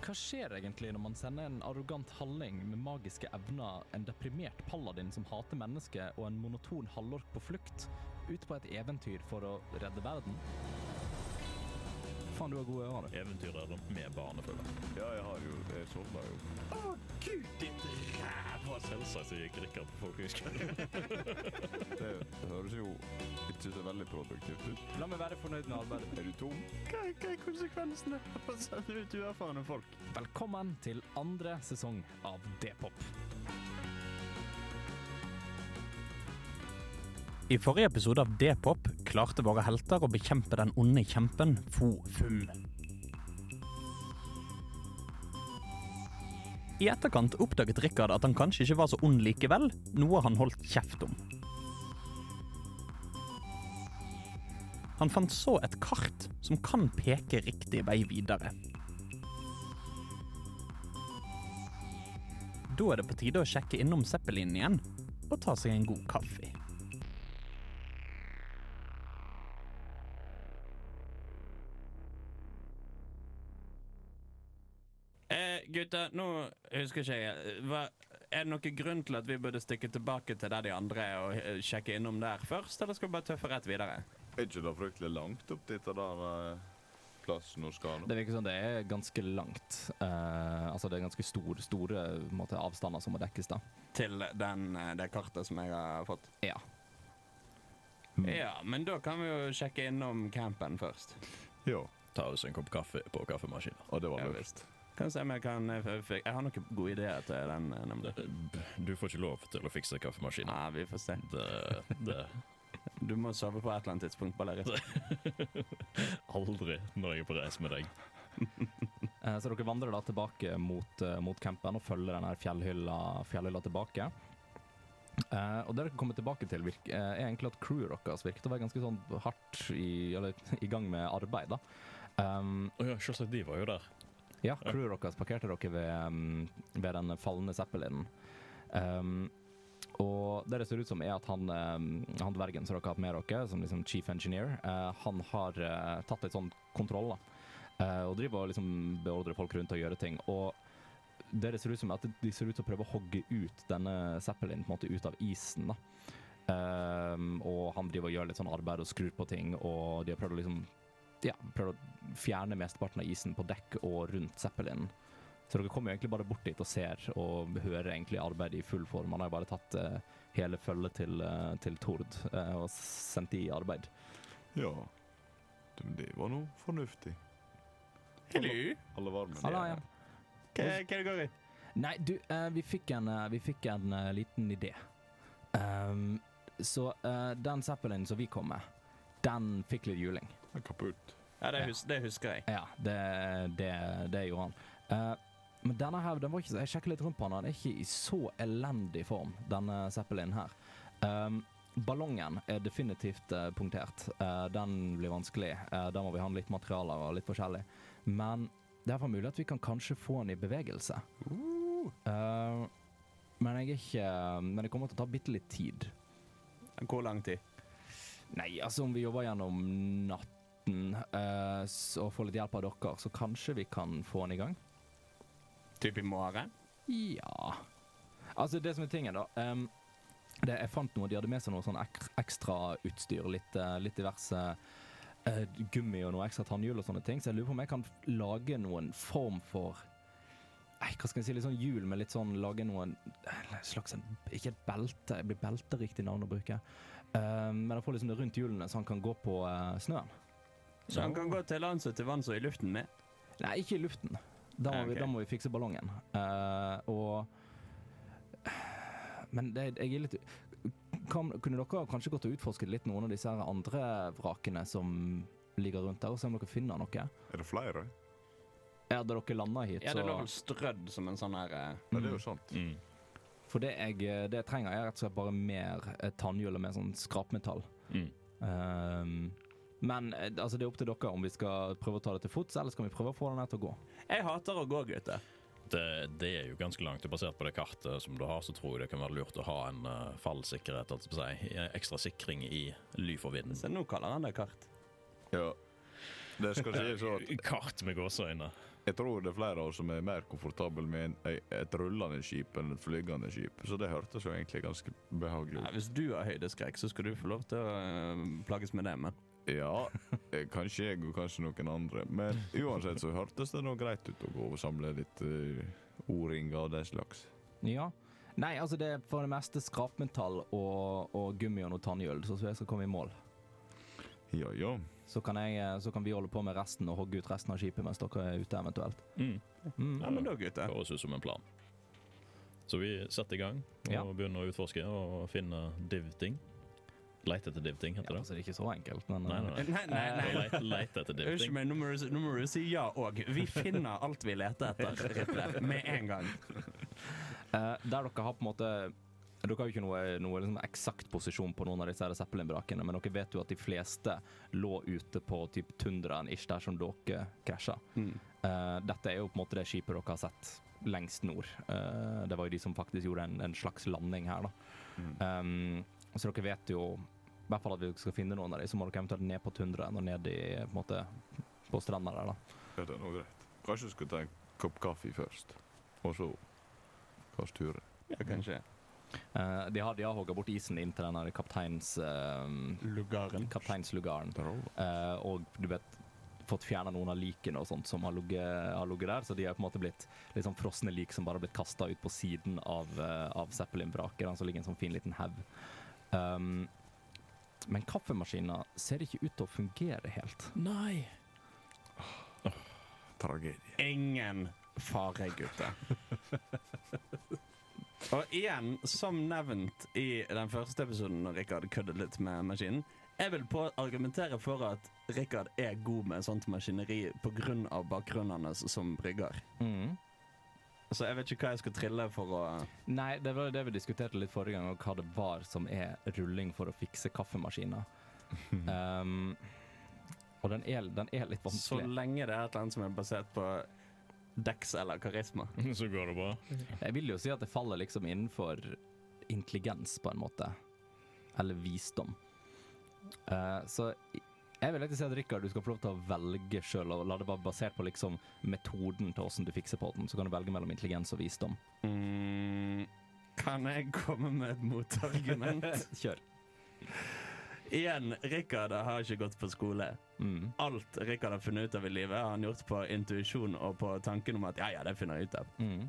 Hva skjer egentlig når man sender en arrogant halling med magiske evner, en deprimert paladin som hater mennesker, og en monoton halvork på flukt, ut på et eventyr for å redde verden? Faen, du har gode ører, du. Eventyrer med barnefølge. Ja, jeg har jo Jeg sovna jo. Å, gud, ditt ræva! Selvsagt så gikk Rikard på folkehøyskolen. Det høres jo ikke så veldig produktivt ut. La meg være fornøyd med arbeidet. Er du tom? Hva, hva er konsekvensene av å sende ut uerfarne folk? Velkommen til andre sesong av D-pop. I forrige episode av D-pop klarte våre helter å bekjempe den onde kjempen Fo Fum. I etterkant oppdaget Rikard at han kanskje ikke var så ond likevel, noe han holdt kjeft om. Han fant så et kart som kan peke riktig vei videre. Da er det på tide å sjekke innom Zeppelin igjen og ta seg en god kaffe. Gutter, nå husker ikke jeg hva, Er det noen grunn til at vi burde stikke tilbake til der de andre er og eh, sjekke innom der først, eller skal vi bare tøffe rett videre? Er ikke det fryktelig langt opp dit der eh, plassen hun skal nå? Det virker som det er ganske langt. Uh, altså det er ganske stor, store måte, avstander som må dekkes, da. Til den, eh, det kartet som jeg har fått. Ja. Ja, men da kan vi jo sjekke innom campen først. Ja. Ta oss en kopp kaffe på kaffemaskinen. Og det var Ja, visst. Kan se om jeg kan eh, Jeg har noen gode ideer til den. eh, nemlig. Du får ikke lov til å fikse kaffemaskinen. Nei, vi får se. Det, det Du må sove på et eller annet tidspunkt, Balleri. Aldri når jeg er på reise med deg. Eh, Så dere vandrer da tilbake mot, mot campen og følger denne fjellhylla, fjellhylla tilbake. Uh, og det dere kommer tilbake til, virke, uh, er egentlig at crewet deres virket å være ganske sånn hardt i, eller, i gang med arbeid. da. Um, oh ja, selvsagt, de var jo der. Ja, crewet deres parkerte dere ved, um, ved den falne Zeppelinen. Um, og det det ser ut som, er at han, um, han dvergen som dere har hatt med dere, som liksom chief engineer, uh, han har uh, tatt litt sånn kontroll, da. Uh, og driver og liksom beordrer folk rundt til å gjøre ting. Og det det ser ut som, er at de ser ut til å prøve å hogge ut denne Zeppelin på en måte ut av isen. da. Um, og han driver og gjør litt sånn arbeid og skrur på ting, og de har prøvd å liksom ja, prøvd å fjerne mesteparten av isen på dekk og rundt Zeppelin. Så dere kommer egentlig bare bort dit og ser og hører egentlig arbeidet i full form. Han har jo bare tatt uh, hele følget til, uh, til Tord uh, og sendt de i arbeid. Ja. Det, det var noe fornuftig. Hallo? Alle varmen. Hallo, ja. Hva er det går i? Nei, du, vi fikk en, vi fikk en liten idé. Um, så eh, den Zeppelin som vi kom med, den fikk litt juling. Er kaputt. Ja, det, Ja. hus det husker jeg. Ja, det, det, det gjorde han. Uh, men denne her, den var ikke, så- jeg sjekket litt rundt på den, den er ikke i så elendig form, denne Zeppelin her. Um, ballongen er definitivt uh, punktert. Uh, den blir vanskelig. Uh, da må vi ha litt materialer og litt forskjellig. Men det er mulig at vi kan kanskje få den i bevegelse. Eh, men jeg er ikke Men det kommer til å ta bitte litt tid. Hvor lang tid? Nei, altså om vi jobber gjennom natten eh, uh, og få litt hjelp av dere, så kanskje vi kan få den i gang? Typ i morgen? Ja Altså, det som er tingen, da um, det, Jeg fant noe, de hadde med seg noe sånn ek ekstra utstyr. Litt, uh, litt diverse uh, gummi og noe ekstra tannhjul og sånne ting. Så jeg lurer på om jeg kan lage noen form for Nei, hva skal jeg si, litt sånn hjul med litt sånn Lage noen eh, slags en, Ikke et belte, det blir belte riktig navn å bruke. Uh, men å får liksom det rundt hjulene, så han kan gå på uh, snøen. Så han kan gå til lands og til vanns og i luften med? Nei, ikke i luften. Da må, okay. vi, da må vi fikse ballongen. Uh, og Men det, jeg er litt kan, Kunne dere kanskje gått og utforsket litt noen av disse andre vrakene som ligger rundt der, og se om dere finner noe? Er det flere? Ja, da dere landa hit, Ja, det lå vel strødd som en sånn her eh, Ja, det er jo sant. Mm. For det jeg, det jeg trenger, er rett og slett bare mer tannhjul og mer sånn skrapmetall. Mm. Um, men eh, altså, det er opp til dere om vi skal prøve å ta det til fots, eller skal vi prøve å få den her til å gå? Jeg hater å gå, gutter. Det, det er jo ganske langt. Basert på det kartet som du har, så tror jeg det kan være lurt å ha en uh, fallsikkerhet, altså si, ekstra sikring i ly for vinden. Så nå kaller han det kart. Ja. Det skal sies at Kart med gåseøyne. Jeg tror det er flere av oss som er mer komfortable med en, et rullende skip enn et flygende skip. Så det hørtes jo egentlig ganske behagelig Ja, ut. hvis du har høydeskrekk, så skal du få lov til å eh, plages med det, men Ja, eh, kanskje jeg og kanskje noen andre. Men uansett så hørtes det nå greit ut å gå og samle litt uh, O-ringer og den slags. Ja. Nei, altså det er for det meste skrapmetall og, og gummi og noe tannhjul, så jeg skal komme i mål. Ja, ja. Så kan, jeg, eh, så kan vi holde på med resten og hogge ut resten av skipet mens dere er ute, eventuelt. Mm. Mm. Ja, men da, gutter. Høres ut som en plan. Så vi setter i gang og Ja. begynner å utforske og finne div-ting. Leite etter div-ting, Ja, heter det. altså, det er ikke så enkelt, men Nei, nei, nei. Nei, nei, nei. Leite, leite etter Unnskyld div-ting. meg, nå må, du, si ja òg. Vi finner alt vi leter etter, Riple, med en gang. Uh, der dere har på en måte Dere har jo ikke noe, noe liksom eksakt posisjon på noen av disse Zeppelin-vrakene, men dere vet jo at de fleste lå ute på typ tundraen ish der som dere krasja. Mm. Uh, dette er jo på en måte det skipet dere har sett lengst nord. Uh, det var jo de som faktisk gjorde en, en slags landing her, da. Mm. Um, så dere vet jo i hvert fall at vi skal finne noen av dem, så må dere eventuelt ned på tundraen og ned i, på måte, på stranda der, da. Ja, det er nå greit. Kanskje du skulle ta en kopp kaffe først, og så kanskje ture. Ja, kanskje. Uh, de har, de har hogga bort isen inn til den kapteins... Uh, Lugaren. kapteinslugaren. Uh, og du vet fått fjerna noen av likene og sånt som har ligget der, så de har på en måte blitt litt sånn frosne lik som bare har blitt kasta ut på siden av, uh, av Zeppelin-vraket. Så ligger en sånn fin liten haug. Um, men kaffemaskina ser ikke ut til å fungere helt. Nei! Tragedie. Ingen fare, gutter. Og igjen, som nevnt i den første episoden når Rikard køddet litt med maskinen, jeg vil på argumentere for at Rikard er god med sånt maskineri pga. bakgrunnen hans som brygger. Mm. Så jeg vet ikke hva jeg skal trille for å Nei, det var jo det vi diskuterte litt forrige gang, og hva det var som er rulling for å fikse kaffemaskiner. Um, og den er, den er litt Så lenge det er et eller annet som er basert på Dex eller karisma. Så går det bra. Jeg vil jo si at det faller liksom innenfor intelligens, på en måte. Eller visdom. Uh, så jeg vil egentlig si at Rikard, du skal få lov til å velge sjøl, og la det være basert på liksom metoden til åssen du fikser på den. Så kan du velge mellom intelligens og visdom. Mm, kan jeg komme med et motargument? Kjør. Igjen, Rikard har ikke gått på skole. Mm. Alt Rikard har funnet ut av i livet, har han gjort på intuisjon og på tanken om at ja, ja, det finner jeg ut av. Mm.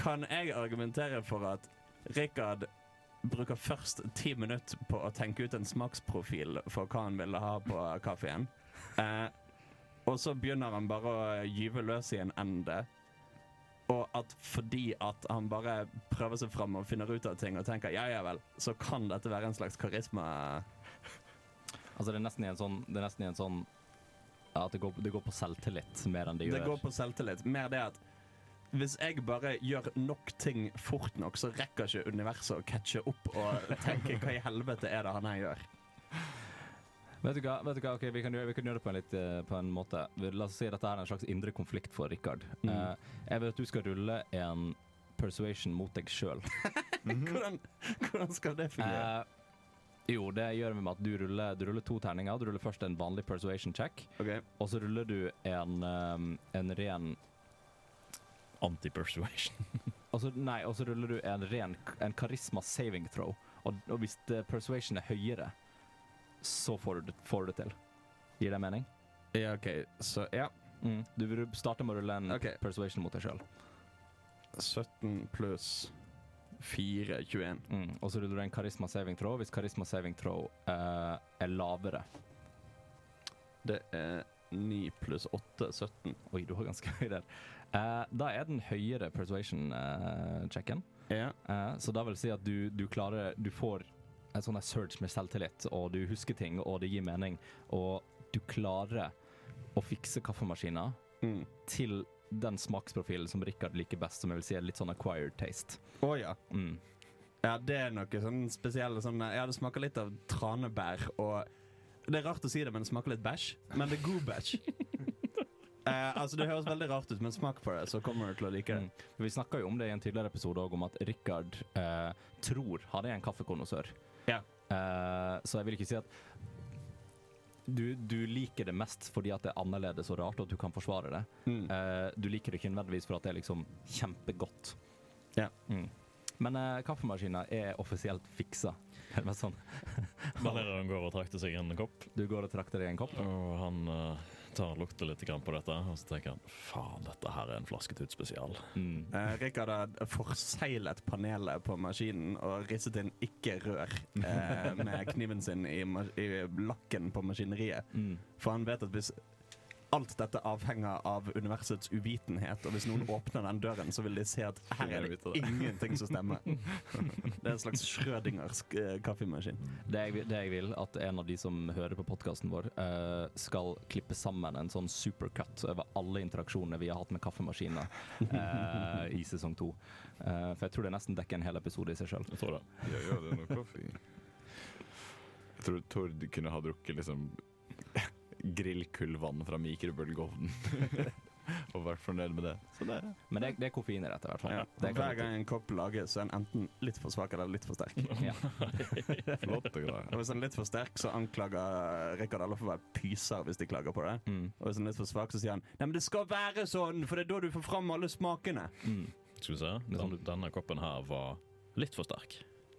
Kan jeg argumentere for at Rikard bruker først ti minutter på å tenke ut en smaksprofil for hva han ville ha på kaffen, eh, og så begynner han bare å gyve løs i en ende. Og at fordi at han bare prøver seg fram og finner ut av ting og tenker ja, ja vel, så kan dette være en slags karisma Altså, det er nesten i en sånn, det er nesten i en sånn ja, at det går, det går på selvtillit mer enn det Det gjør går på selvtillit. Mer det at hvis jeg bare gjør nok ting fort nok, så rekker ikke universet å catche opp og tenke hva i helvete er det han her gjør. Vet du hva, vet du hva? Okay, vi, kan gjøre, vi kan gjøre det på en, litt, eh, på en måte. La oss si at dette er en slags indre konflikt for Rikard. Mm. Uh, jeg vil at du skal rulle en persuasion mot deg sjøl. Hvordan, hvordan skal det fungere? Uh, jo, det gjør vi med at du ruller, du ruller to terninger. Du ruller først en vanlig persuasion check, okay. og så ruller du en, um, en ren Anti-persuasion. altså, Nei, og så ruller du en ren en karisma saving throw. Og, og hvis persuasion er høyere, så får du, det, får du det til. Gir det mening? Ja, OK. Så ja. Mm. Du vil starte med å rulle en okay. persuasion mot deg sjøl. 17 pluss 4, 21. Mm. Og så ruller du en karisma saving throw hvis karisma saving throw uh, er lavere. Det er 9 pluss 8, 17. Oi, du har ganske høy der. Eh, da er den høyere persuasion-checken. Ja. Eh, så det vil si at du, du klarer Du får en sånn surge med selvtillit, og du husker ting, og det gir mening. Og du klarer å fikse kaffemaskiner Mm. til den smaksprofilen som Rikard liker best, som jeg vil si er litt sånn acquired taste. Oh, ja. Mm. Ja, det er noe sånn spesielle sånn Ja, det smaker litt av tranebær og Det er rart å si det, men det smaker litt bæsj. Men det er god bæsj. eh, altså, det høres veldig rart ut, men smak på det, så kommer du til å like det. Mm. Vi snakka jo om det i en tidligere episode òg, om at Rikard eh, tror han er en kaffekonnoissør. Ja. Eh, så jeg vil ikke si at du, du liker det mest fordi at det er annerledes og rart, og at du kan forsvare det. Mm. Eh, du liker det ikke nødvendigvis for at det er liksom kjempegodt. Ja. Mm. Men eh, kaffemaskina er offisielt fiksa. Er det mest sånn? Ballereren går og trakter seg en kopp, Du går og trakter deg en kopp? og han eh, tar lukter litt på dette, og så tenker han faen, dette her er en flasketut spesial. Mm. Eh, Rikard har forseglet panelet på maskinen og risset inn ikke rør eh, med kniven sin i, i lakken på maskineriet. Mm. For han vet at hvis alt dette avhenger av universets uvitenhet, og hvis noen åpner den døren, så vil de se at her er det ingenting som stemmer. Det er en slags Schrødingers eh, kaffemaskin. Det, jeg, det jeg vil, at en av de som hører på podkasten vår, eh, skal klippe sammen en sånn supercut over alle interaksjonene vi har hatt med kaffemaskiner eh, i sesong to. Eh, for jeg tror det nesten dekker en hel episode i seg sjøl. Jeg tror det. Ja, ja, det er noe kaffe. Jeg tror Tord kunne ha drukket liksom grillkullvann fra mikrobølgeovnen. og vært fornøyd med det. Så det Men det, er- det er koffein i dette, hvert fall. Ja. Hver gang en kopp lages, så er den enten litt for svak eller litt for sterk. Ja. og greier. Og hvis den er litt for sterk, så anklager Rikard alle for å være pyser hvis de klager på det. Mm. Og hvis den er litt for svak, så sier han Nei, men det skal være sånn, for det er da du får fram alle smakene. Mm. Skal vi se. Er Den, denne koppen her var litt for sterk.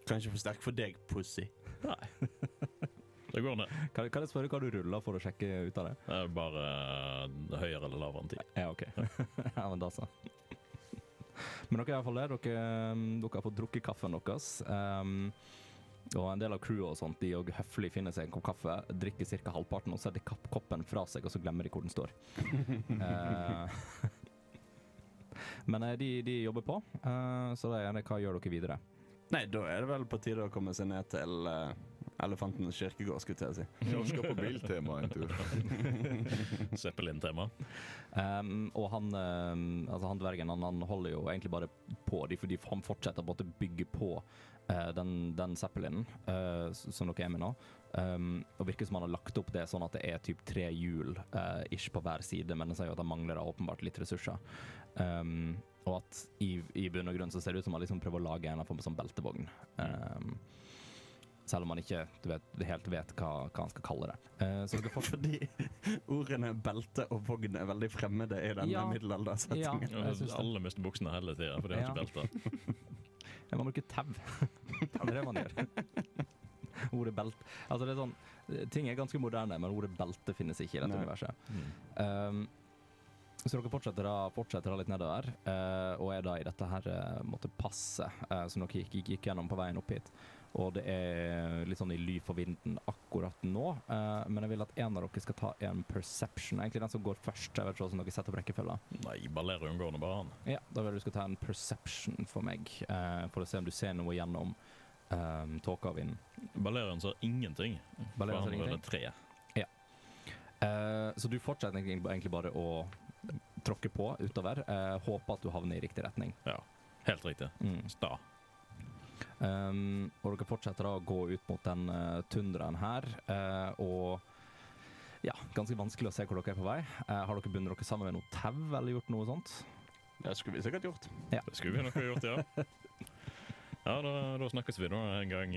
Kanskje for sterk for deg, pussy. Nei. Det går ned. Kan, kan jeg spørre hva du ruller for å sjekke ut av det? Det er bare eh, høyere eller lavere enn ti. Ja, OK. ja, men da så. Men dere er iallfall der. Dere, um, dere har fått drukket kaffen deres. Um, og en del av crewet og sånt, de òg høflig finner seg en kopp kaffe, drikker ca. halvparten, og setter kapp koppen fra seg, og så glemmer de hvor den står. uh, Men eh, de, de jobber på, uh, så da er det hva gjør dere videre? Nei, da er det vel på tide å komme seg ned til eh, Elefantens kirkegård, skulle jeg si. Vi skal på biltema en tur. Zeppelin-tema. Um, og han, um, altså han dvergen han, han holder jo egentlig bare på de, fordi han fortsetter å bygge på uh, den, den Zeppelinen uh, som dere er med nå. Um, og virker som han har lagt opp det sånn at det er typ tre hjul uh, ish på hver side, men det sier jo at han mangler åpenbart litt ressurser. Um, og at i, i bunn og grunn så ser det ut som han liksom prøver å lage en form for sånn beltevogn. Um, selv om man ikke du vet, helt vet hva, hva han skal kalle det. Eh, så dere får Fordi ordene belte og vogn er veldig fremmede i denne Ja. middelaldersettingen. Ja. Jeg. Alle mister buksene hele tida, for de har Ja. ikke belte. Man bruker tau. det er det man gjør. Ordet belt Altså, det er sånn Ting er ganske moderne, men ordet belte finnes ikke i dette Nei. universet. Mm. Um, så dere fortsetter da, fortsetter da litt nedover, uh, og er da i dette her uh, måtte passe uh, som dere gikk, gikk, gikk gjennom på veien opp hit. Og det er litt sånn i ly for vinden akkurat nå, Uh, men jeg vil at en av dere skal ta en perception. Egentlig den som går først. Jeg vet ikke hvordan dere setter opp rekkefølga. Nei, Balerion går nå bare han. Ja, da vil du skal ta en perception for meg, uh, for å se om du ser noe gjennom um, tåka og vinden. Balerion ser ingenting. Balerion ser ingenting? Tre. tre. Uh, så du fortsetter egentlig, bare å tråkke på utover. Håper at du havner i riktig retning. Ja, helt riktig. Mm. Sta. Um, og dere fortsetter da å gå ut mot den uh, tundraen her, uh, og ja, ganske vanskelig å se hvor dere er på vei. Uh, har dere bundet dere sammen med noe tau eller gjort noe sånt? Det skulle vi sikkert gjort. Det skulle vi nok ha gjort, ja. Ja, da, da snakkes vi da en gang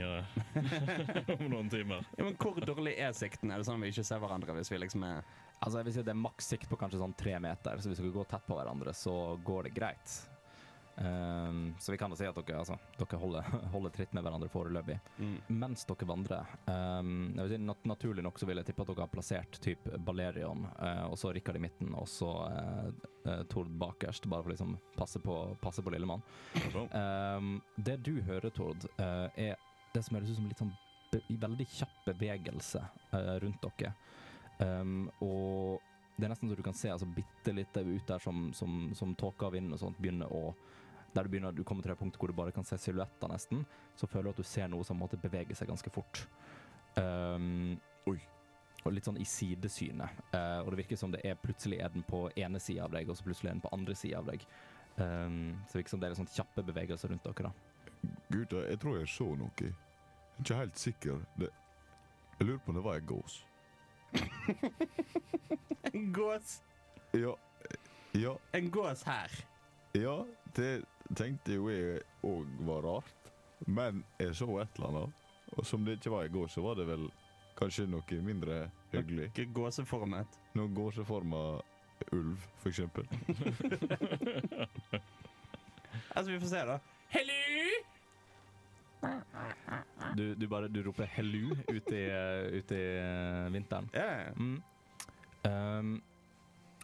om noen timer. Ja, men Hvor dårlig er sikten? Er det sånn at vi ikke ser hverandre hvis vi liksom er Altså, jeg vil si at det er maks sikt på kanskje sånn tre meter, så hvis dere går tett på hverandre, så går det greit. Um, så vi kan da si at dere, altså, dere holder, holder tritt med hverandre foreløpig. mm. Mens dere vandrer um, si nat Naturlig nok så vil jeg tippe at dere har plassert typ Balerion, uh, og så Rikard i midten, og så uh, Tord bakerst, bare for å liksom passe på, passe på lillemann. Um, det du hører, Tord, uh, er det som høres ut som litt sånn veldig kjapp bevegelse rundt dere. Um, og det er nesten så du kan se altså, bitte litt ut der som, som, som tåka og vinden og sånt begynner å Der du begynner, du kommer til det punktet hvor du bare kan se silhuetter nesten, så føler du at du ser noe som måtte bevege seg ganske fort. Um, Oi. Og litt sånn i sidesynet. Uh, og det virker som det er plutselig er den på ene sida av deg, og så plutselig er den på andre sida av deg. Um, så det virker som det er litt sånn kjappe bevegelser rundt dere. da. Gutta, jeg tror jeg så noe. Jeg er ikke helt sikker. Det, jeg lurer på om det var en gås. En gås! Ja, ja, En gås her. ja, det tenkte jo jeg òg var rart. Men jeg så et eller annet. Og som det ikke var i går, så var det vel Kanskje noe mindre hyggelig. Noe gåseformet. Noe gåseforma ulv, for eksempel. Altså, vi får se, da. Hello! Du, du bare du roper 'hello' ute i, ut i eh, vinteren. Ja, ja. Mm. Um,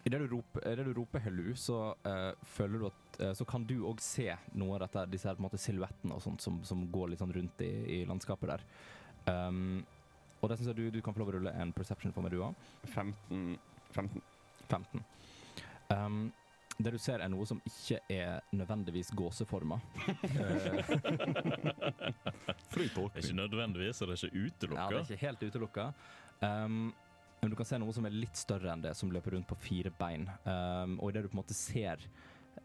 Idet du, roper- du roper 'hello', så uh, føler du at eh, Så kan du òg se noe av dette, disse her, på en måte silhuettene og sånt som, som går litt sånn rundt i, i landskapet der. Um, og det syns jeg du, du kan få lov å rulle en perception for meg, du òg. 15 15. 15. Um, det du ser er noe som ikke er nødvendigvis gåseforma. Fri tolkning. Ikke nødvendigvis, og det er ikke Ja, det er ikke helt utelukka. Um, men du kan se noe som er litt større enn det, som løper rundt på fire bein. Um, og idet du på en måte ser,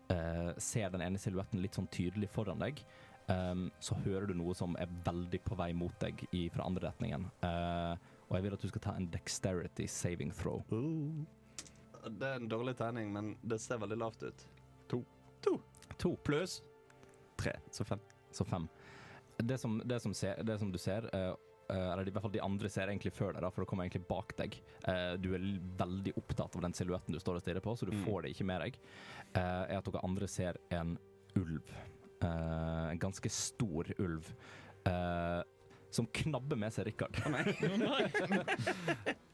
uh, ser den ene silhuetten litt sånn tydelig foran deg, um, så hører du noe som er veldig på vei mot deg i, fra andre retningen. Uh, og jeg vil at du skal ta en dexterity saving throw. Det er en dårlig tegning, men det ser veldig lavt ut. To. To. To. Pluss tre, så fem. Så fem. Det som, det som, ser, det som du ser, eh, eller i hvert fall de andre ser egentlig før deg, da, for det kommer egentlig bak deg. Eh, du er veldig opptatt av den silhuetten du står og stirrer på, så du Mm. får det ikke med deg. Eh, er at dere andre ser en ulv. Eh, en ganske stor ulv. eh, som knabber med seg Rikard.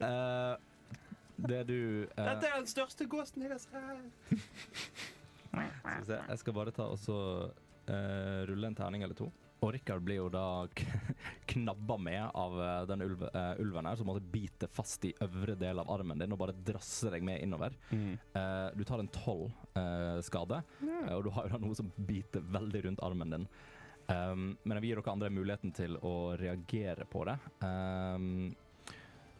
uh, det du eh, Dette er den største gåsen jeg har sett. Skal vi se, jeg skal bare ta og så eh, rulle en terning eller to. Og Rikard blir jo da knabba med av eh, den ulve, uh, ulven her, som måtte bite fast i øvre del av armen din og bare drasse deg med innover. Eh, du tar en tolv eh, skade, eh, og du har jo da noe som biter veldig rundt armen din. Um, men jeg vil gi dere andre muligheten til å reagere på det. Um,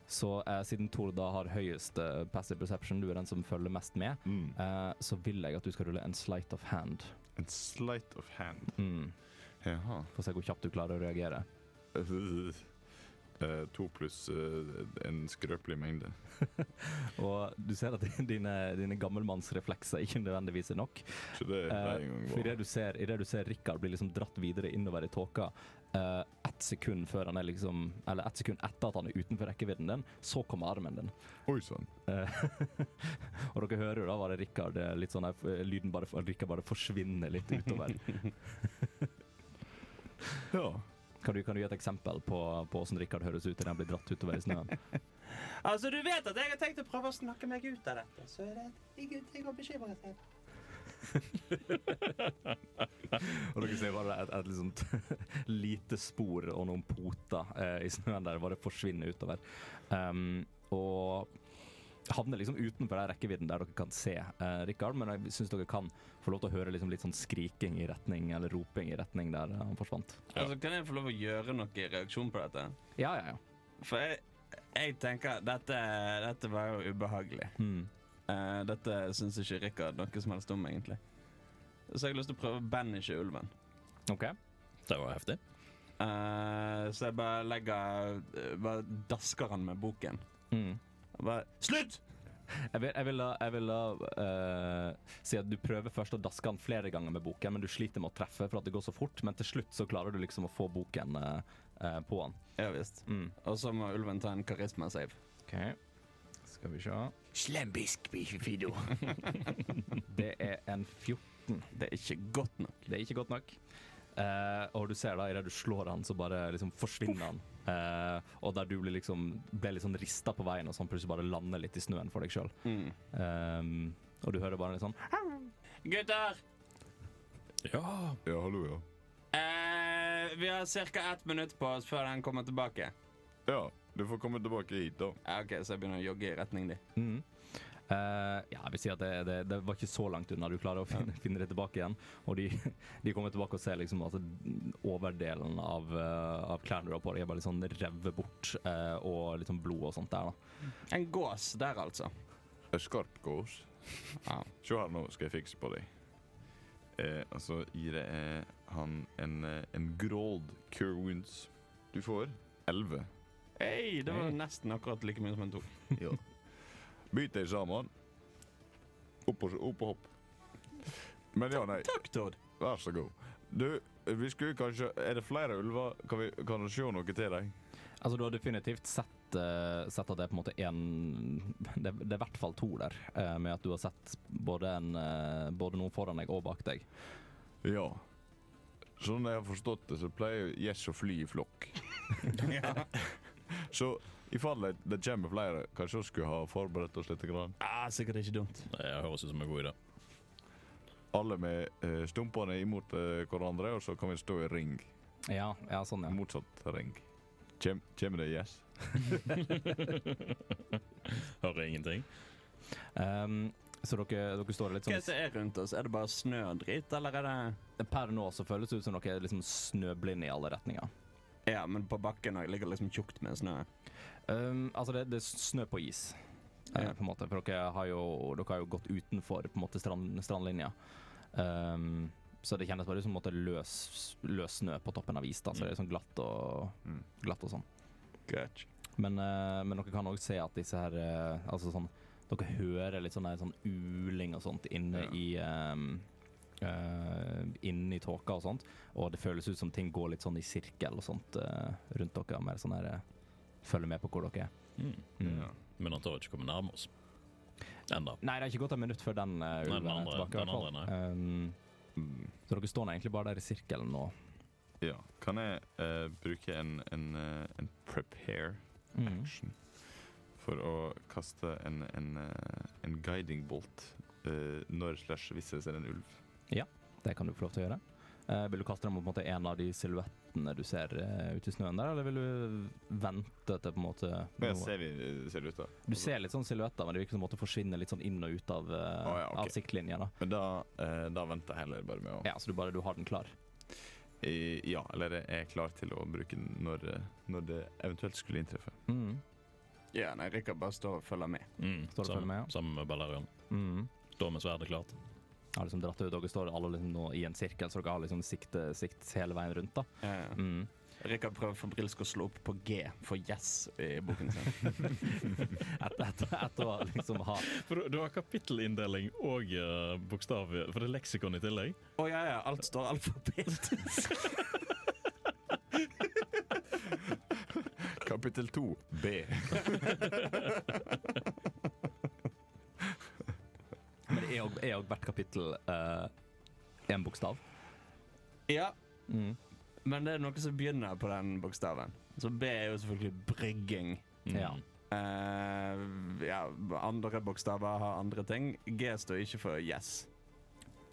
så eh, siden Tor da har høyest eh, passive perception, du er den som følger mest med, Mm. Eh, så vil jeg at du skal rulle en sleight of hand. En sleight of hand. Mm. Jaha. Få se hvor kjapt du klarer å reagere. Eh, to pluss eh, en skrøpelig mengde. Og du ser at dine, dine gammelmannsreflekser ikke nødvendigvis er nok. Det er Eh, for idet du ser, i det du ser Rikard bli liksom dratt videre innover i tåka, uh, ett sekund før han er liksom Eller ett sekund etter at han er utenfor rekkevidden din, så kommer armen din. Oi sann. Uh, og dere hører jo da bare Rikard eh, litt sånn Lyden bare Rikard bare forsvinner litt utover. Ja. Kan du, kan du gi et eksempel på på åssen Rikard høres ut idet han blir dratt utover i snøen? Altså, du vet at jeg har tenkt å prøve å snakke meg ut av dette, så er det ingenting å bekymre seg for. Og dere ser bare et, et liksom lite spor og noen poter eh, i snøen der bare forsvinner utover. Um, og havner liksom utenfor den rekkevidden der dere kan se eh, Rikard, men jeg syns dere kan få lov til å høre liksom litt sånn skriking i retning, eller roping i retning der eh, han forsvant. Ja. Altså, kan jeg få lov å gjøre noe i reaksjon på dette? Ja, ja, ja. For jeg, jeg tenker dette, dette var jo ubehagelig. Mm. Uh, dette syns ikke Rikard noe som helst om, egentlig. Så jeg har lyst til å prøve å banishe ulven. OK. Det var heftig. Uh, så jeg bare legger Bare dasker han med boken. Mm. Bare Slutt! Jeg vil, jeg vil, jeg vil eh, si at du prøver først å daske han flere ganger med boken, men du sliter med å treffe for at det går så fort. Men til slutt så klarer du liksom å få boken uh, uh, på han. Ja visst. Mm. Og så må ulven ta en karisma-save. OK. Skal vi se. Slembisk, bifido. Det er en 14. Det er ikke godt nok. Det er ikke godt nok. Og du ser da, idet du slår han, så bare liksom forsvinner han. Eh, og der du blir liksom, ble litt sånn rista på veien, og sånn plutselig bare lander litt i snøen for deg sjøl. Mm. og du hører bare litt sånn Gutter! Ja. Ja, hallo, ja. Uh, vi har ca. ett minutt på oss før den kommer tilbake. Ja, du får komme tilbake hit, da. Ja, ok, Så jeg begynner å jogge i retning di. mm. Eh, ja, jeg vil si at det, det, det var ikke så langt unna. Du klarer å finne, finne det tilbake igjen. Og de, de kommer tilbake og ser liksom at overdelen av, uh, av klærne du har på deg, er bare litt sånn revet bort, uh, og litt sånn blod og sånt der. da. En gås der, altså. En skarp gås. Ja. Se her, nå skal jeg fikse på deg. Eh, altså, gir jeg eh, han en, en gråld cure wounds. Du får elleve. Hei, det var hey. nesten akkurat like mye som en tok. Ja. Byt deg sammen. Opp og, opp og hopp. Men ja, nei, Takk, Todd. vær så god. Du, vi skulle kanskje Er det flere ulver? Kan vi kan vi se noe til deg? Altså, du har definitivt sett, eh, sett at det er på en måte en Det, det er i hvert fall to der, eh, med at du har sett både, en, eh, både noen foran deg og bak deg. Ja. Sånn jeg har forstått det, så pleier gjess å fly i flokk. Så i fall det, det kommer flere, kanskje vi skulle ha forberedt oss litt. Grann. Ah, sikkert ikke dumt. Det høres ut som en god idé. Alle med eh, stumpene imot eh, hverandre, og så kan vi stå i ring. Ja, ja sånn, ja. Motsatt ring. Kjem, kommer det yes? Hører ingenting. Um, så dere, dere står litt sånn Hva er sånn det er rundt oss? Er det bare snødritt, eller er det Per nå så føles det ut som dere er liksom snøblinde i alle retninger. Ja, men på bakken ligger liksom tjukt med snø. Um, altså, det, det er snø på is, eh, Ja. på en måte. For dere har jo, dere har jo gått utenfor på en måte strand, strandlinja. Um, så det kjennes bare som måte løs, løs snø på toppen av is. da, Så det er sånn glatt og, Mm. glatt og sånn. Gotcha. Men, uh, men dere kan òg se at disse her uh, Altså sånn Dere hører litt sånn, der sånn uling og sånt inne Ja. i um, eh, Inne i tåka og sånt. Og det føles ut som ting går litt sånn i sirkel og sånt eh, rundt dere. Mer sånn her eh, Følger med på hvor dere er. Mm. Mm. Ja. Men han tør ikke komme nærme oss. Enda. Nei, det er ikke gått et minutt før den uh, ulven er tilbake. den andre, Um, Mm. så dere står egentlig bare der i sirkelen nå. ja. Kan jeg uh, bruke en, en, en prepare Mm. action for å kaste en, en, en guiding bolt uh, når slash hvis jeg ser en ulv? Det kan du få lov til å gjøre. Uh, vil du kaste den mot på en måte, en av de silhuettene du ser uh, ute i snøen der, eller vil du vente til på en måte noe? jeg ser, vi, ser ut da. Du ser litt sånn silhuetter, men det virker som måte forsvinner litt sånn inn og ut av, uh, oh, ja, okay. av siktlinja. da. Men da, uh, da venter jeg heller bare med å Ja, Så du bare du har den klar? I, Ja, eller jeg er klar til å bruke den når, når det eventuelt skulle inntreffe. Mm. Ja, nei, Rikard bare står og følger med. Mm. Står og som, følger med, ja? Sammen med Balerion. Mm. Står med sverdet klart. Har liksom dratt ut, Dere står alle liksom nå i en sirkel, så dere har liksom sikt, sikt hele veien rundt. da. Ja, ja. Mm. Rikard prøver febrilsk å slå opp på G for yes i boken sin. Etter, etter, etter å liksom ha For du, har kapittelinndeling og uh, bokstav For det er leksikon i tillegg. Å ja, ja, alt står alfabetisk. Kapittel to, B. Er jo- er jo hvert kapittel én bokstav. ja, Mm. men det er noe som begynner på den bokstaven. Så B er jo selvfølgelig brygging. Mm. Ja. Uh, ja, andre bokstaver har andre ting. G står ikke for yes.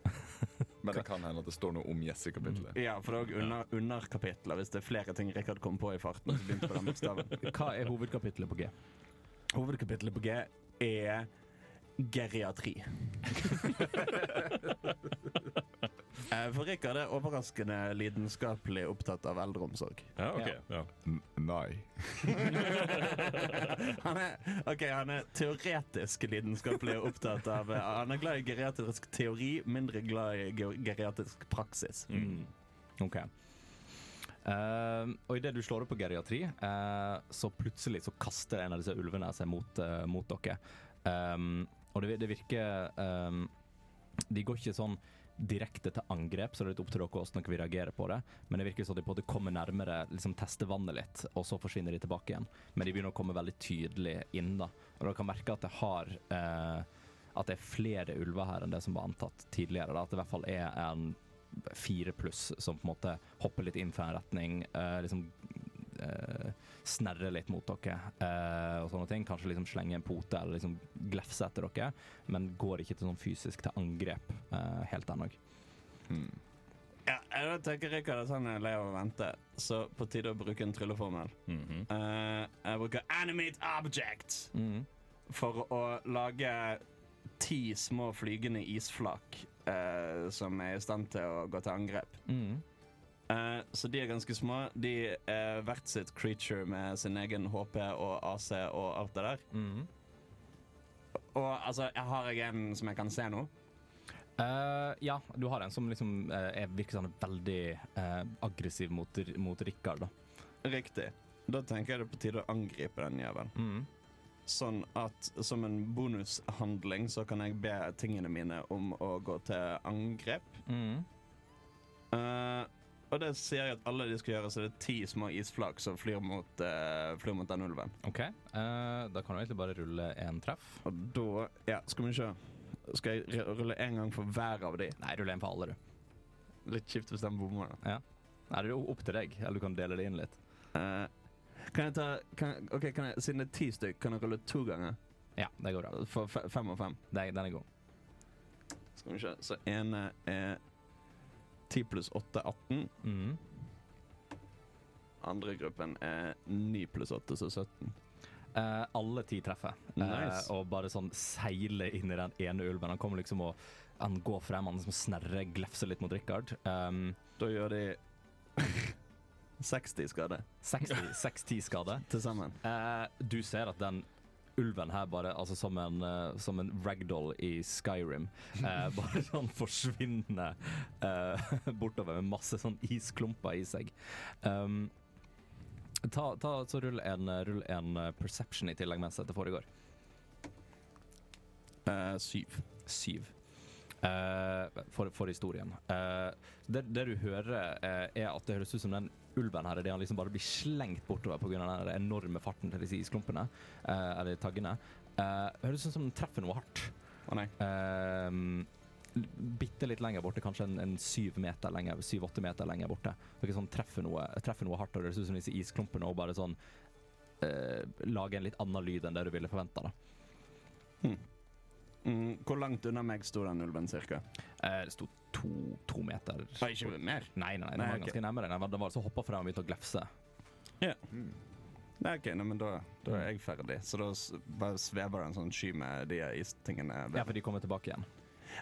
Men det kan hende at det står noe om yes i kapittelet. Ja, for det er også under, underkapitler hvis det er flere ting Rikard kom på i farten. som begynte på den bokstaven. Hva er hovedkapitlet på G? Hovedkapitlet på G er geriatri. Eh, For Rikard er overraskende lidenskapelig opptatt av eldreomsorg. Ja, ok. Ja. Nei. Han er, ok, han er teoretisk lidenskapelig opptatt av eh, Han er glad i geriatrisk teori, mindre glad i geriatrisk praksis. Mm. OK. Uh, og idet du slår opp på geriatri, uh, så plutselig så kaster en av disse ulvene seg mot, uh, mot dere. Um, og det, det virker um, De går ikke sånn direkte til angrep, så det er litt opp til dere hvordan dere vil reagere på det. Men det virker som de på måte kommer nærmere, liksom tester vannet litt, og så forsvinner de tilbake igjen. Men de begynner å komme veldig tydelig inn, da. Og dere kan merke at det har eh, At det er flere ulver her enn det som var antatt tidligere. Da. At det i hvert fall er en fire pluss som på en måte hopper litt inn fra en retning. eh, liksom eh, snerrer litt mot dere eh, og sånne ting. Kanskje liksom slenge en pote eller liksom glefse etter dere, men går ikke til sånn fysisk til angrep eh, helt ennå. Hmm. Ja, jeg tenker Rikard at han er lei av å vente, så på tide å bruke en trylleformel. Mhm. Eh, jeg bruker animate object Mm. for å lage ti små flygende isflak eh, som er i stand til å gå til angrep. Mm. Eh, så de er ganske små. De er hvert sitt creature med sin egen HP og AC og alt det der. Mm. Og altså, jeg har jeg en som jeg kan se nå? Uh, ja, du har en som liksom uh, er, virker sånn veldig uh, aggressiv mot, mot Rikard. Riktig. Da tenker jeg det er på tide å angripe den jævelen. Mm. Sånn at som en bonushandling så kan jeg be tingene mine om å gå til angrep. Mm. Eh, og det sier jeg at alle de skal gjøre, så det er ti små isflak som flyr mot, uh, flyr mot den ulven. OK. uh, da kan du egentlig bare rulle én treff. Og da Ja, skal vi se. Skal jeg rulle én gang for hver av de? Nei, rulle én for alle, du. Litt kjipt hvis den bommer, da. Ja. Nei, det er opp til deg. Eller du kan dele det inn litt. Uh, kan jeg ta kan, OK, kan jeg, siden det er ti stykk, kan jeg rulle to ganger? Ja, det går bra. For fem og fem. Den er god. Skal vi se. Så ene er 10 pluss 8 er 18. Mhm. Andre gruppen er 9 pluss 8, så 17. Eh, alle ti treffer. Eh, og bare sånn seiler inn i den ene ulven. Han kommer liksom og han går frem, han liksom snerrer, glefser litt mot Richard. Um, Da gjør de 60 skade 60 skade. til sammen. Eh, du ser at den ulven her bare, altså som en, eh, som en ragdoll i Skyrim, eh, bare sånn forsvinner eh, bortover med masse sånn isklumper i seg. Um, ta, ta, så rull en, rull en eh, perception i tillegg mens dette foregår. Uh, syv. Syv. Uh, for, for historien. Uh, det, det du hører, eh, er at det høres ut som den ulven her, det han liksom bare blir slengt bortover pga. den enorme farten til disse isklumpene, eh, eller taggene. Eh, høres ut som den treffer noe hardt. Å nei. Eh, bitte litt lenger borte, kanskje en, en syv meter lenger, syv-åtte meter lenger borte. Dere sånn treffer noe, treffer noe hardt, og det høres ut som disse isklumpene og bare sånn eh, lager en litt annen lyd enn det du ville forventa. Mm, hvor langt unna meg sto den ulven, cirka? Eh, det sto to, to meter Nei, ikke mer. Nei, nei, nei, den Nei, var ok. ganske nærmere. Den var, den var så hoppa fra og begynte å glefse. Mm. Nei, ok, nei, men da, da er jeg ferdig. Så da bare svever det en sånn sky med de istingene. Ja, for de kommer tilbake igjen.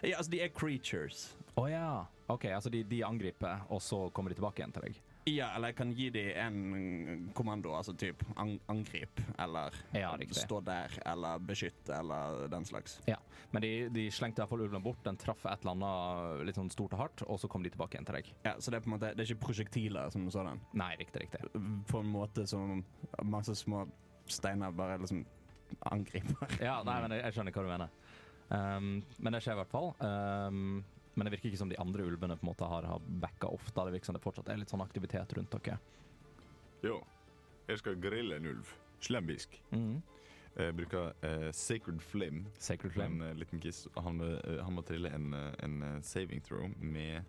ja, altså, de er creatures. Å ja. OK, altså de, de angriper, og så kommer de tilbake igjen til deg. Ja, eller jeg kan gi dem en kommando, altså typ an angrip, eller Ja, stå der, eller beskytte, eller den slags. Ja, Men de, de slengte fall ulven bort. Den traff et eller annet litt sånn stort og hardt, og så kom de tilbake igjen til deg. Ja, så det er på en måte, det er ikke prosjektiler som sådan. Nei, riktig, riktig. På en måte som masse små steiner bare liksom angriper. Ja, nei, men jeg, jeg skjønner hva du mener. Um, men det skjer i hvert fall. Um, men det virker ikke som de andre ulvene på en måte har, har backa off. Da. Det virker som det fortsatt er litt sånn aktivitet rundt dere. Jo, jeg skal grille en ulv. Slembisk. Mhm. Jeg bruker uh, Sacred Flame. Sacred En Flame. eh, liten kiss. Han, eh, han må trille en, en saving throw med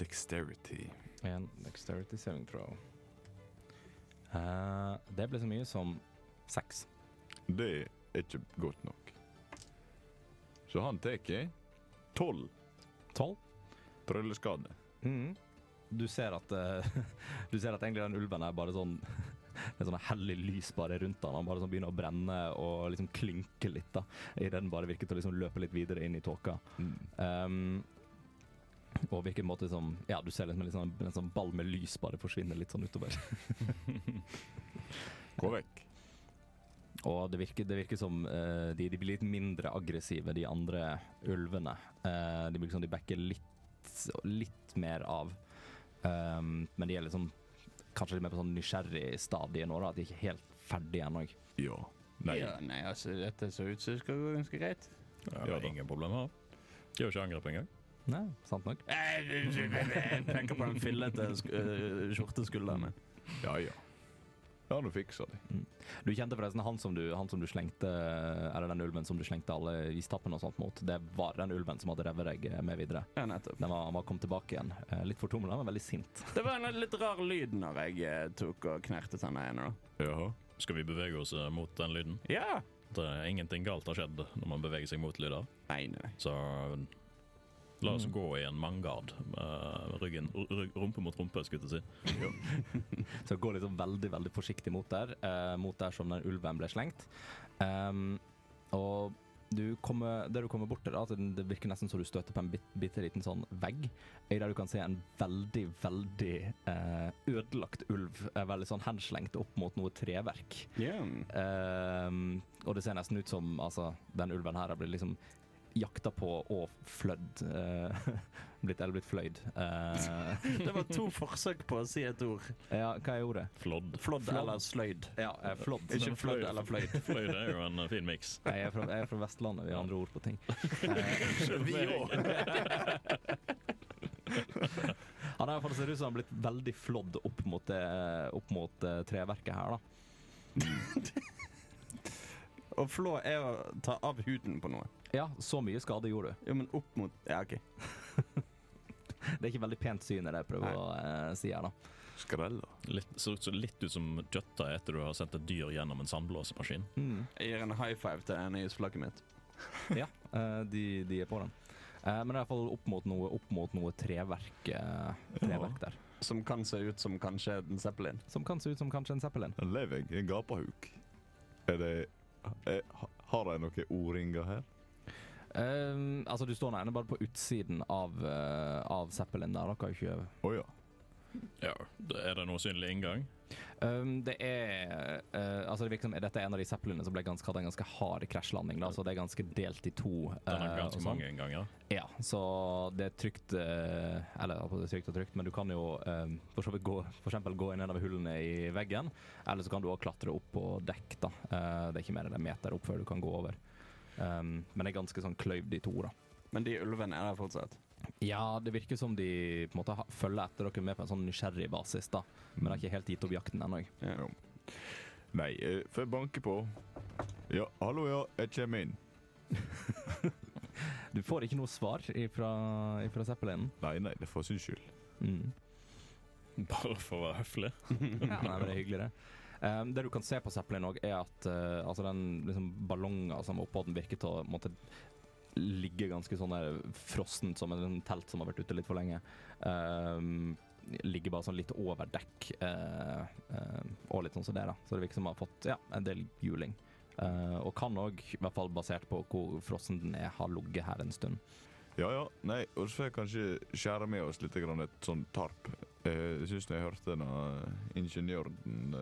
dexterity. En dexterity saving throw. Det ble så mye som seks. Det er ikke godt nok. Så han tar tolv Tolv. Trylleskade. Mm. Du ser at eh, Du ser at egentlig den ulven er bare sånn Det er sånn hellig lys bare rundt han. Han bare sånn begynner å brenne og liksom klynke litt. da Idet den bare virker til å liksom løpe litt videre inn i tåka. Um, og virker på en måte som Ja, du ser liksom en, sånn, en sånn ball med lys bare forsvinne litt sånn utover. Gå vekk. Og det virker, det virker som uh, de, de blir litt mindre aggressive, de andre ulvene. Uh, de blir liksom, de backer litt, litt mer av. Um, men de er liksom kanskje litt mer på sånn nysgjerrig stadie nå, da. At de ikke er helt ferdige ennå. Ja. Nei. Ja, nei, altså, dette så ut som det skal gå ganske greit. Ja, Ja er ingen problemer. De har jo ikke angrep engang. Nei, sant nok. Jeg tenker på den fillete sk øh, skjorteskulderen min. Ja, ja. Ja, nå fiksa de. Du kjente forresten han som du, han som du slengte Eller den ulven som du slengte alle istappene og sånt mot. Det var den ulven som hadde revet deg med videre. Ja, nettopp. Den var, var kommet tilbake igjen. Eh, Litt fortumla, men veldig sint. Det var en litt rar lyd når jeg eh, tok og knertet den ene. da. Jaha. Skal vi bevege oss eh, mot den lyden? Ja! Det er ingenting galt har skjedd når man beveger seg mot lyder. Nei, nei. Så la oss gå i en mangard. med ryggen, rumpe mot rumpe, skulle jeg si. Så gå liksom veldig veldig forsiktig mot der, eh, mot der som den ulven ble slengt. Um, og du kommer, det du kommer bort til, da, at det virker nesten som du støter på en bit, bitte liten sånn vegg, I der du kan se en veldig, veldig eh, ødelagt ulv, eh, veldig sånn henslengt opp mot noe treverk. Yeah. Ehm, og det ser nesten ut som altså, den ulven her har blitt liksom jakta på og flødd. uh, blitt, eller blitt fløyd. Uh, Det var to forsøk på å si et ord. ja, hva er ordet? Flådd. Flådd eller sløyd. Ja, eh, flådd. Ikke flødd eller fløyd. Fløyd er jo en eh, fin miks. Jeg er, fra, jeg er fra Vestlandet, vi har andre ord på ting. Vi òg. han er det ser ut som han har blitt veldig flådd opp mot, opp mot treverket her, da. Og flå er å ta av huden på noe. Ja, så mye skade gjorde du. Jo, men opp mot Ja, OK. Det er ikke veldig pent syn, det jeg prøver å eh, si her, da. Skrella. Litt, ser ut som- litt ut som kjøttet etter du har sendt et dyr gjennom en sandblåsemaskin. Mm. Jeg gir en high five til denne flagget mitt. Ja, eh, de, de er på den. Eh, men det er iallfall opp mot noe, opp mot noe treverk, eh, treverk der. Som kan se ut som kanskje en Zeppelin. Som kan se ut som kanskje en Zeppelin. En lever en gapahuk. Er det Har de noen O-ringer her? Eh, altså, du står nå bare på utsiden av, uh, av Zeppelin der. Dere har ikke oh, ja. Ja, Er det noe synlig inngang? Um, det er uh, Altså det virker som Dette er en av de Zeppelene som ble ganske, hadde en ganske hard krasjlanding. Da, så det er ganske delt i to. Den har eh, ganske sånn. mange innganger. Ja, så det er trygt uh, Eller det er trygt og trygt, men du kan jo eh, for så vidt gå, for eksempel gå inn nedover hullene i veggen. Eller så kan du også klatre opp på dekk. da. Eh, det er ikke mer enn en meter opp før du kan gå over. Um, men det er ganske sånn kløyvd i to. da. Men de ulvene er der fortsatt. Ja, det virker som de på en måte følger etter dere med på en sånn nysgjerrig basis, da. Men det er ikke helt gitt opp jakten ennå. Ja. Nei, eh, får jeg banke på? Ja, hallo, ja, jeg kommer inn. Du får ikke noe svar ifra, ifra Zeppelinen. Nei, nei, det er for sin skyld. Mm. Bare for å være høflig. Ja, nei, men det er hyggelig, det. Um, det du kan se på Zeppelin òg, er at uh, altså den liksom, ballongen som er oppå den, virker til å måtte ligge ganske sånn der frossent som en telt som har vært ute litt for lenge. Um, ligger bare sånn litt over dekk, uh, uh, og litt sånn som det, da. Så det virker som har fått ja, en del juling. Uh, og kan òg, i hvert fall basert på hvor frossen den er, ha ligget her en stund. Ja, ja. Nei, og så får jeg kanskje skjære med oss litt grann et sånn tarp. Jeg syns jeg hørte denne ingeniøren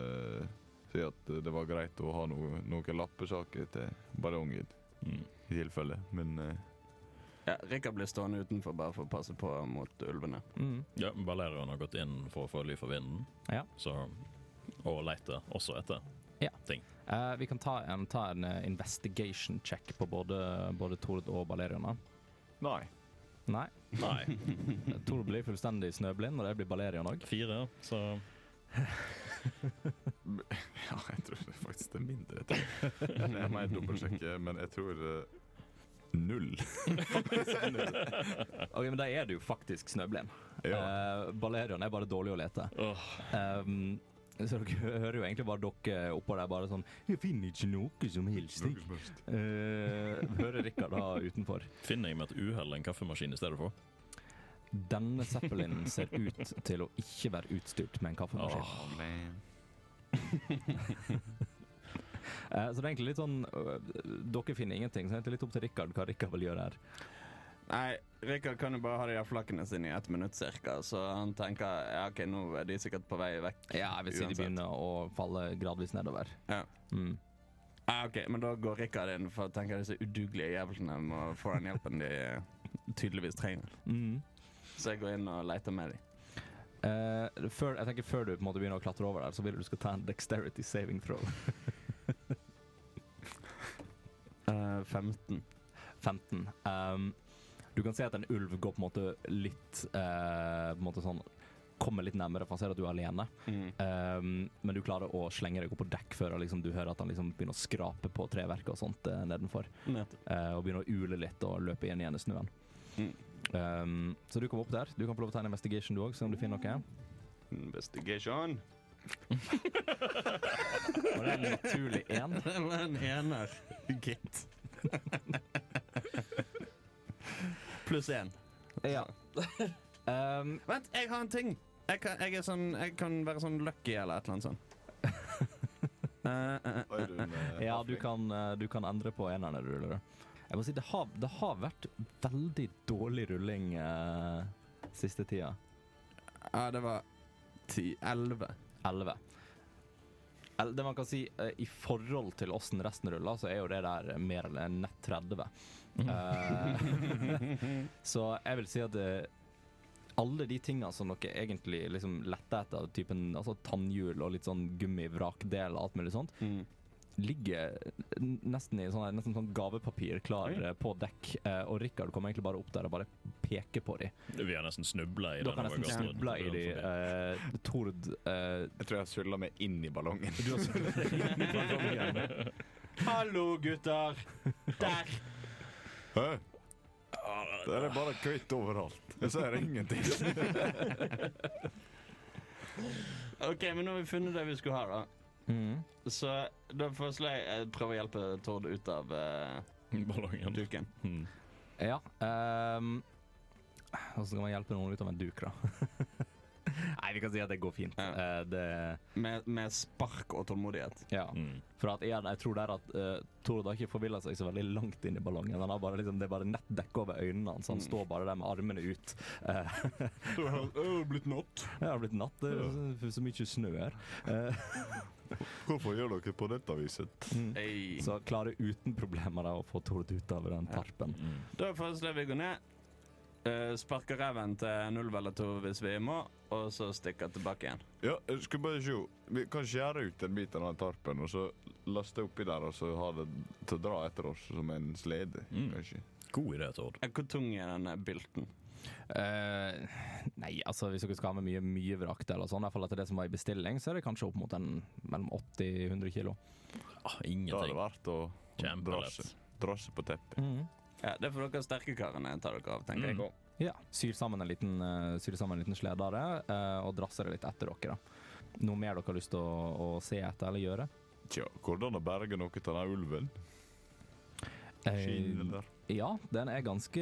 si at det var greit å ha noe, noen lappesaker til ballongen, Mm. I tilfelle. Men uh... Ja, Rikard blir stående utenfor bare for å passe på mot ulvene. Mm. Ja, Balerion har gått inn for å få ly for vinden, Ja. så, og leter også etter Ja. ting. Uh, vi kan ta en, ta en eh, investigation check på både, både Tord og Balerion. nei. Nei. Nei. Tord blir fullstendig snøblind, og det blir Balerion òg. Fire, så Ja, jeg tror faktisk det er mindre. Jeg, må dobbeltsjekke, men jeg tror eh, null. Ok, men da er det jo faktisk snøblind. Ja. Uh, Balerion er bare dårlig å lete. Oh. Um, så dere hører jo egentlig bare dere oppå der bare sånn Jeg finner ikke noe som helst. jeg». Noe. Eh, hører Rikard da utenfor. Finner jeg med et uhell en kaffemaskin i stedet for? Denne Zeppelinen ser ut til å ikke være utstyrt med en kaffemaskin. Eh, så det er egentlig litt sånn øh, Dere finner ingenting, så det er litt opp til Rikard hva Rikard vil gjøre her. Nei, Rikard kan jo bare ha de her flakkene sine i ett minutt cirka, så han tenker ja, OK, nå er de sikkert på vei vekk. Ja, jeg vil si de begynner å falle gradvis nedover. Ja. Mm. Ah, ok, Men da går Rikard inn, for å tenke disse udugelige jævlene må få den hjelpen de tydeligvis trenger. Mm. Så jeg går inn og leter med dem. Uh, før, jeg tenker før du på en måte begynner å klatre over der, så vil du skal ta en dexterity saving throw. Eh, 15. 15. Um, du kan se at en ulv går på en måte litt uh, på en måte sånn Kommer litt nærmere, for han ser at du er alene. Mm. Um, men du klarer å slenge deg opp på dekk før liksom, du hører at han liksom begynner å skrape på treverket og sånt uh, nedenfor. Mm. Uh, og begynner å ule litt og løpe igjen igjen i snøen. Mm. Um, så du kommer opp der. Du kan få lov å tegne investigation du òg, se om du finner noe. Investigation. Og det en naturlig én. En ener, gitt. Pluss én. Ja. Um, Vent, jeg har en ting! Jeg kan, jeg er sånn, jeg kan være sånn lucky eller et eller annet sånt. Eh, er du ja, du kan, eh, du kan endre på eneren når du ruller. Jeg må si, det har, det har vært veldig dårlig rulling eh, siste tida. Ja, det var ti. Elleve. 11. El- Det man kan si, eh, i forhold til åssen resten ruller, så er jo det der mer eller nett 30. Eh, så jeg vil si at eh, alle de tinga som dere egentlig liksom lette etter, typen altså tannhjul og litt sånn gummivrakdel og alt mulig sånt, Mm. Ligger nesten i sånn, nesten sånn gavepapir klar Oi. eh, på dekk, eh, og Rikard kommer egentlig bare opp der og bare peker på dem. Vi har nesten snubla i kan over nesten snubla i dem. Uh, Tord uh, Jeg tror jeg har sulla meg inn i ballongen. Du har snubblet inn i ballongen. Hallo, gutter! Der! Hæ? Der er bare kvitt overalt. Jeg ser ingenting. OK, men nå har vi funnet det vi skulle ha, da. Mm. Så da foreslår jeg jeg prøver å hjelpe Tord ut av uh, Ballongen. duken. Mm. Ja. Um, Og kan man hjelpe noen ut av en duk, da. Nei, vi kan si at det går fint. Ja. Uh, det, Med, med spark og tålmodighet. ja. Mm. For at igjen, jeg tror der at uh, Tord har ikke forvilla seg så veldig langt inn i ballongen. Han har bare liksom, Det er bare nett dekke over øynene hans. Han Mm. står bare der med armene ut. Eh, Du har blitt natt. Ja, det har blitt natt, det er så, så mye snø her. Eh, Hvorfor gjør dere på dette viset? mm. Hey. Så klarer uten problemer da å få Tord ut av den Ja. tarpen. Mm. Da foreslår vi å gå ned, uh, sparker reven til null eller to hvis vi må, og så stikker tilbake igjen. Ja, jeg skal bare se. Vi kan skjære ut en bit av den tarpen, og så laste oppi der, og så ha det til å dra etter oss som en slede, Mm. kanskje. God idé, Tord. Eh, Hvor tung er denne bylten? Eh, nei, altså hvis dere skal ha med mye, mye vrakt eller sånn, i hvert fall etter det som var i bestilling, så er det kanskje opp mot en mellom 80-100 kilo. Ah, Da er det verdt å drasje, Kjempelett. på teppet. Ja, Det får dere sterke karene ta dere av, tenker Mm. jeg. Ja. Syr sammen en liten, uh, syr sammen en liten sledare eh, og drasser det litt etter dere. da. Noe mer dere har lyst til å, å se etter eller gjøre? Tja, hvordan å berge noe av den ulven? Eh, ja, den er ganske,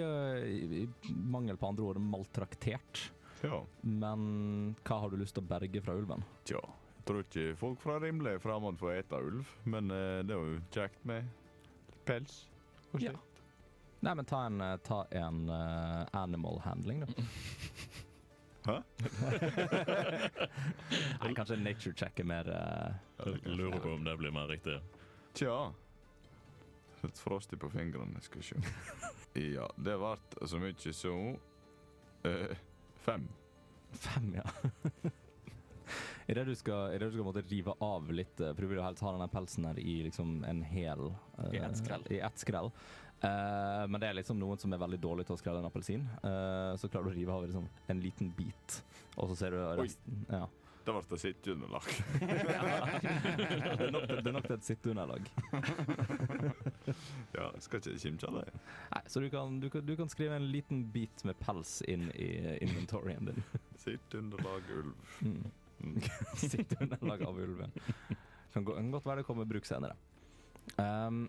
i mangel på andre ord, maltraktert. Ja, Men hva har du lyst til å berge fra ulven? tja. Jeg tror ikke folk fra Rimle er fremmed for å ete ulv, men eh, det er jo kjekt med pels. og Ja. slikt. Nei, men ta en, eh, ta en eh, animal handling, da. Hæ? Nei, kanskje nature check er mer eh, Jeg lurer på om det blir mer riktig. Tja. Litt frostig på fingrene, skal vi se. Ja, det ble så mye så eh, fem. Fem, ja. Er det du skal, i det du skal måtte rive av litt, prøver for du vil jo helst ha denne pelsen her i liksom en hel uh, I ett skrell. I ett skrell. Uh, men det er liksom noen som er veldig dårlig til å skrelle en appelsin. Uh, så klarer du å rive av liksom en liten bit, og så ser du resten. Ja. Det ble det sitteunderlag. det, er nok, det er nok til et sitteunderlag. ja, skal ikke kimse av det. Nei, så du kan, du, kan, du kan skrive en liten bit med pels inn i inventoryen din. Sitteunderlag ulv. Mm. Mm. Sitteunderlag av ulven. Kan, kan godt være det kommer bruk senere. Um,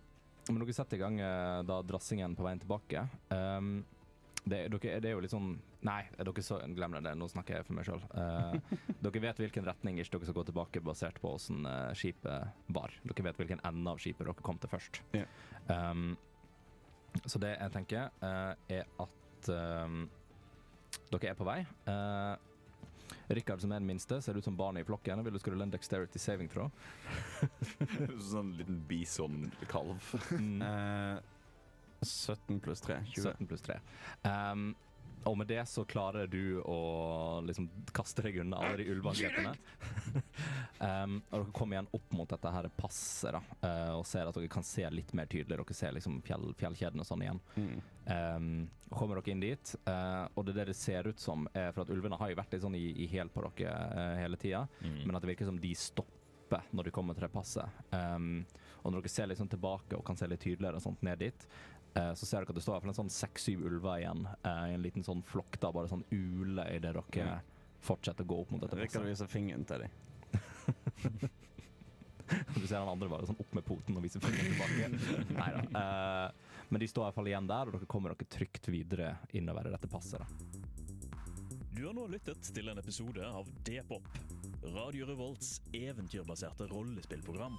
men dere setter i gang eh, da drassingen på veien tilbake. Um, det, dere, det er jo litt sånn Nei, dere så, glem det. Nå snakker jeg for meg sjøl. dere vet hvilken retning ikke dere skal gå tilbake basert på åssen eh, skipet var. Dere vet hvilken ende av skipet dere kom til først. Ja. Um, så det jeg tenker, eh, er at um, dere er på vei. Uh, Rikard, som er den minste, ser ut som barnet i flokken. Vil du skrulle en dexterity saving throw? sånn liten bisonkalv. Mm. uh, 17 pluss 3. 20. 17 pluss 3. Um, og med det så klarer du å liksom kaste deg unna alle de ulveangrepene. um, og dere kommer igjen opp mot dette her passet da, uh, og ser at dere kan se litt mer tydelig. Dere ser liksom fjell, fjellkjeden og sånn igjen. Mm. Um, kommer dere inn dit, uh, og det er det det ser ut som, er for at ulvene har jo vært litt sånn i, i hæl på dere uh, hele tida, Mm. men at det virker som de stopper når de kommer til det passet. Um, og når dere ser sånn tilbake og kan se litt tydeligere og sånt ned dit, eh, så ser dere at det står en sånn seks-syv ulver igjen eh, i en liten sånn flokk, da, bare sånn ule i det dere fortsetter å gå opp mot dette Rikard passet. viser fingeren til dem. Du ser den andre bare sånn opp med poten og viser fingeren tilbake. Neida. Eh, men de står i hvert fall igjen der, og dere kommer dere trygt videre innover i dette passet. da. Du har nå lyttet til en episode av D-pop, Radio Revolts eventyrbaserte rollespillprogram.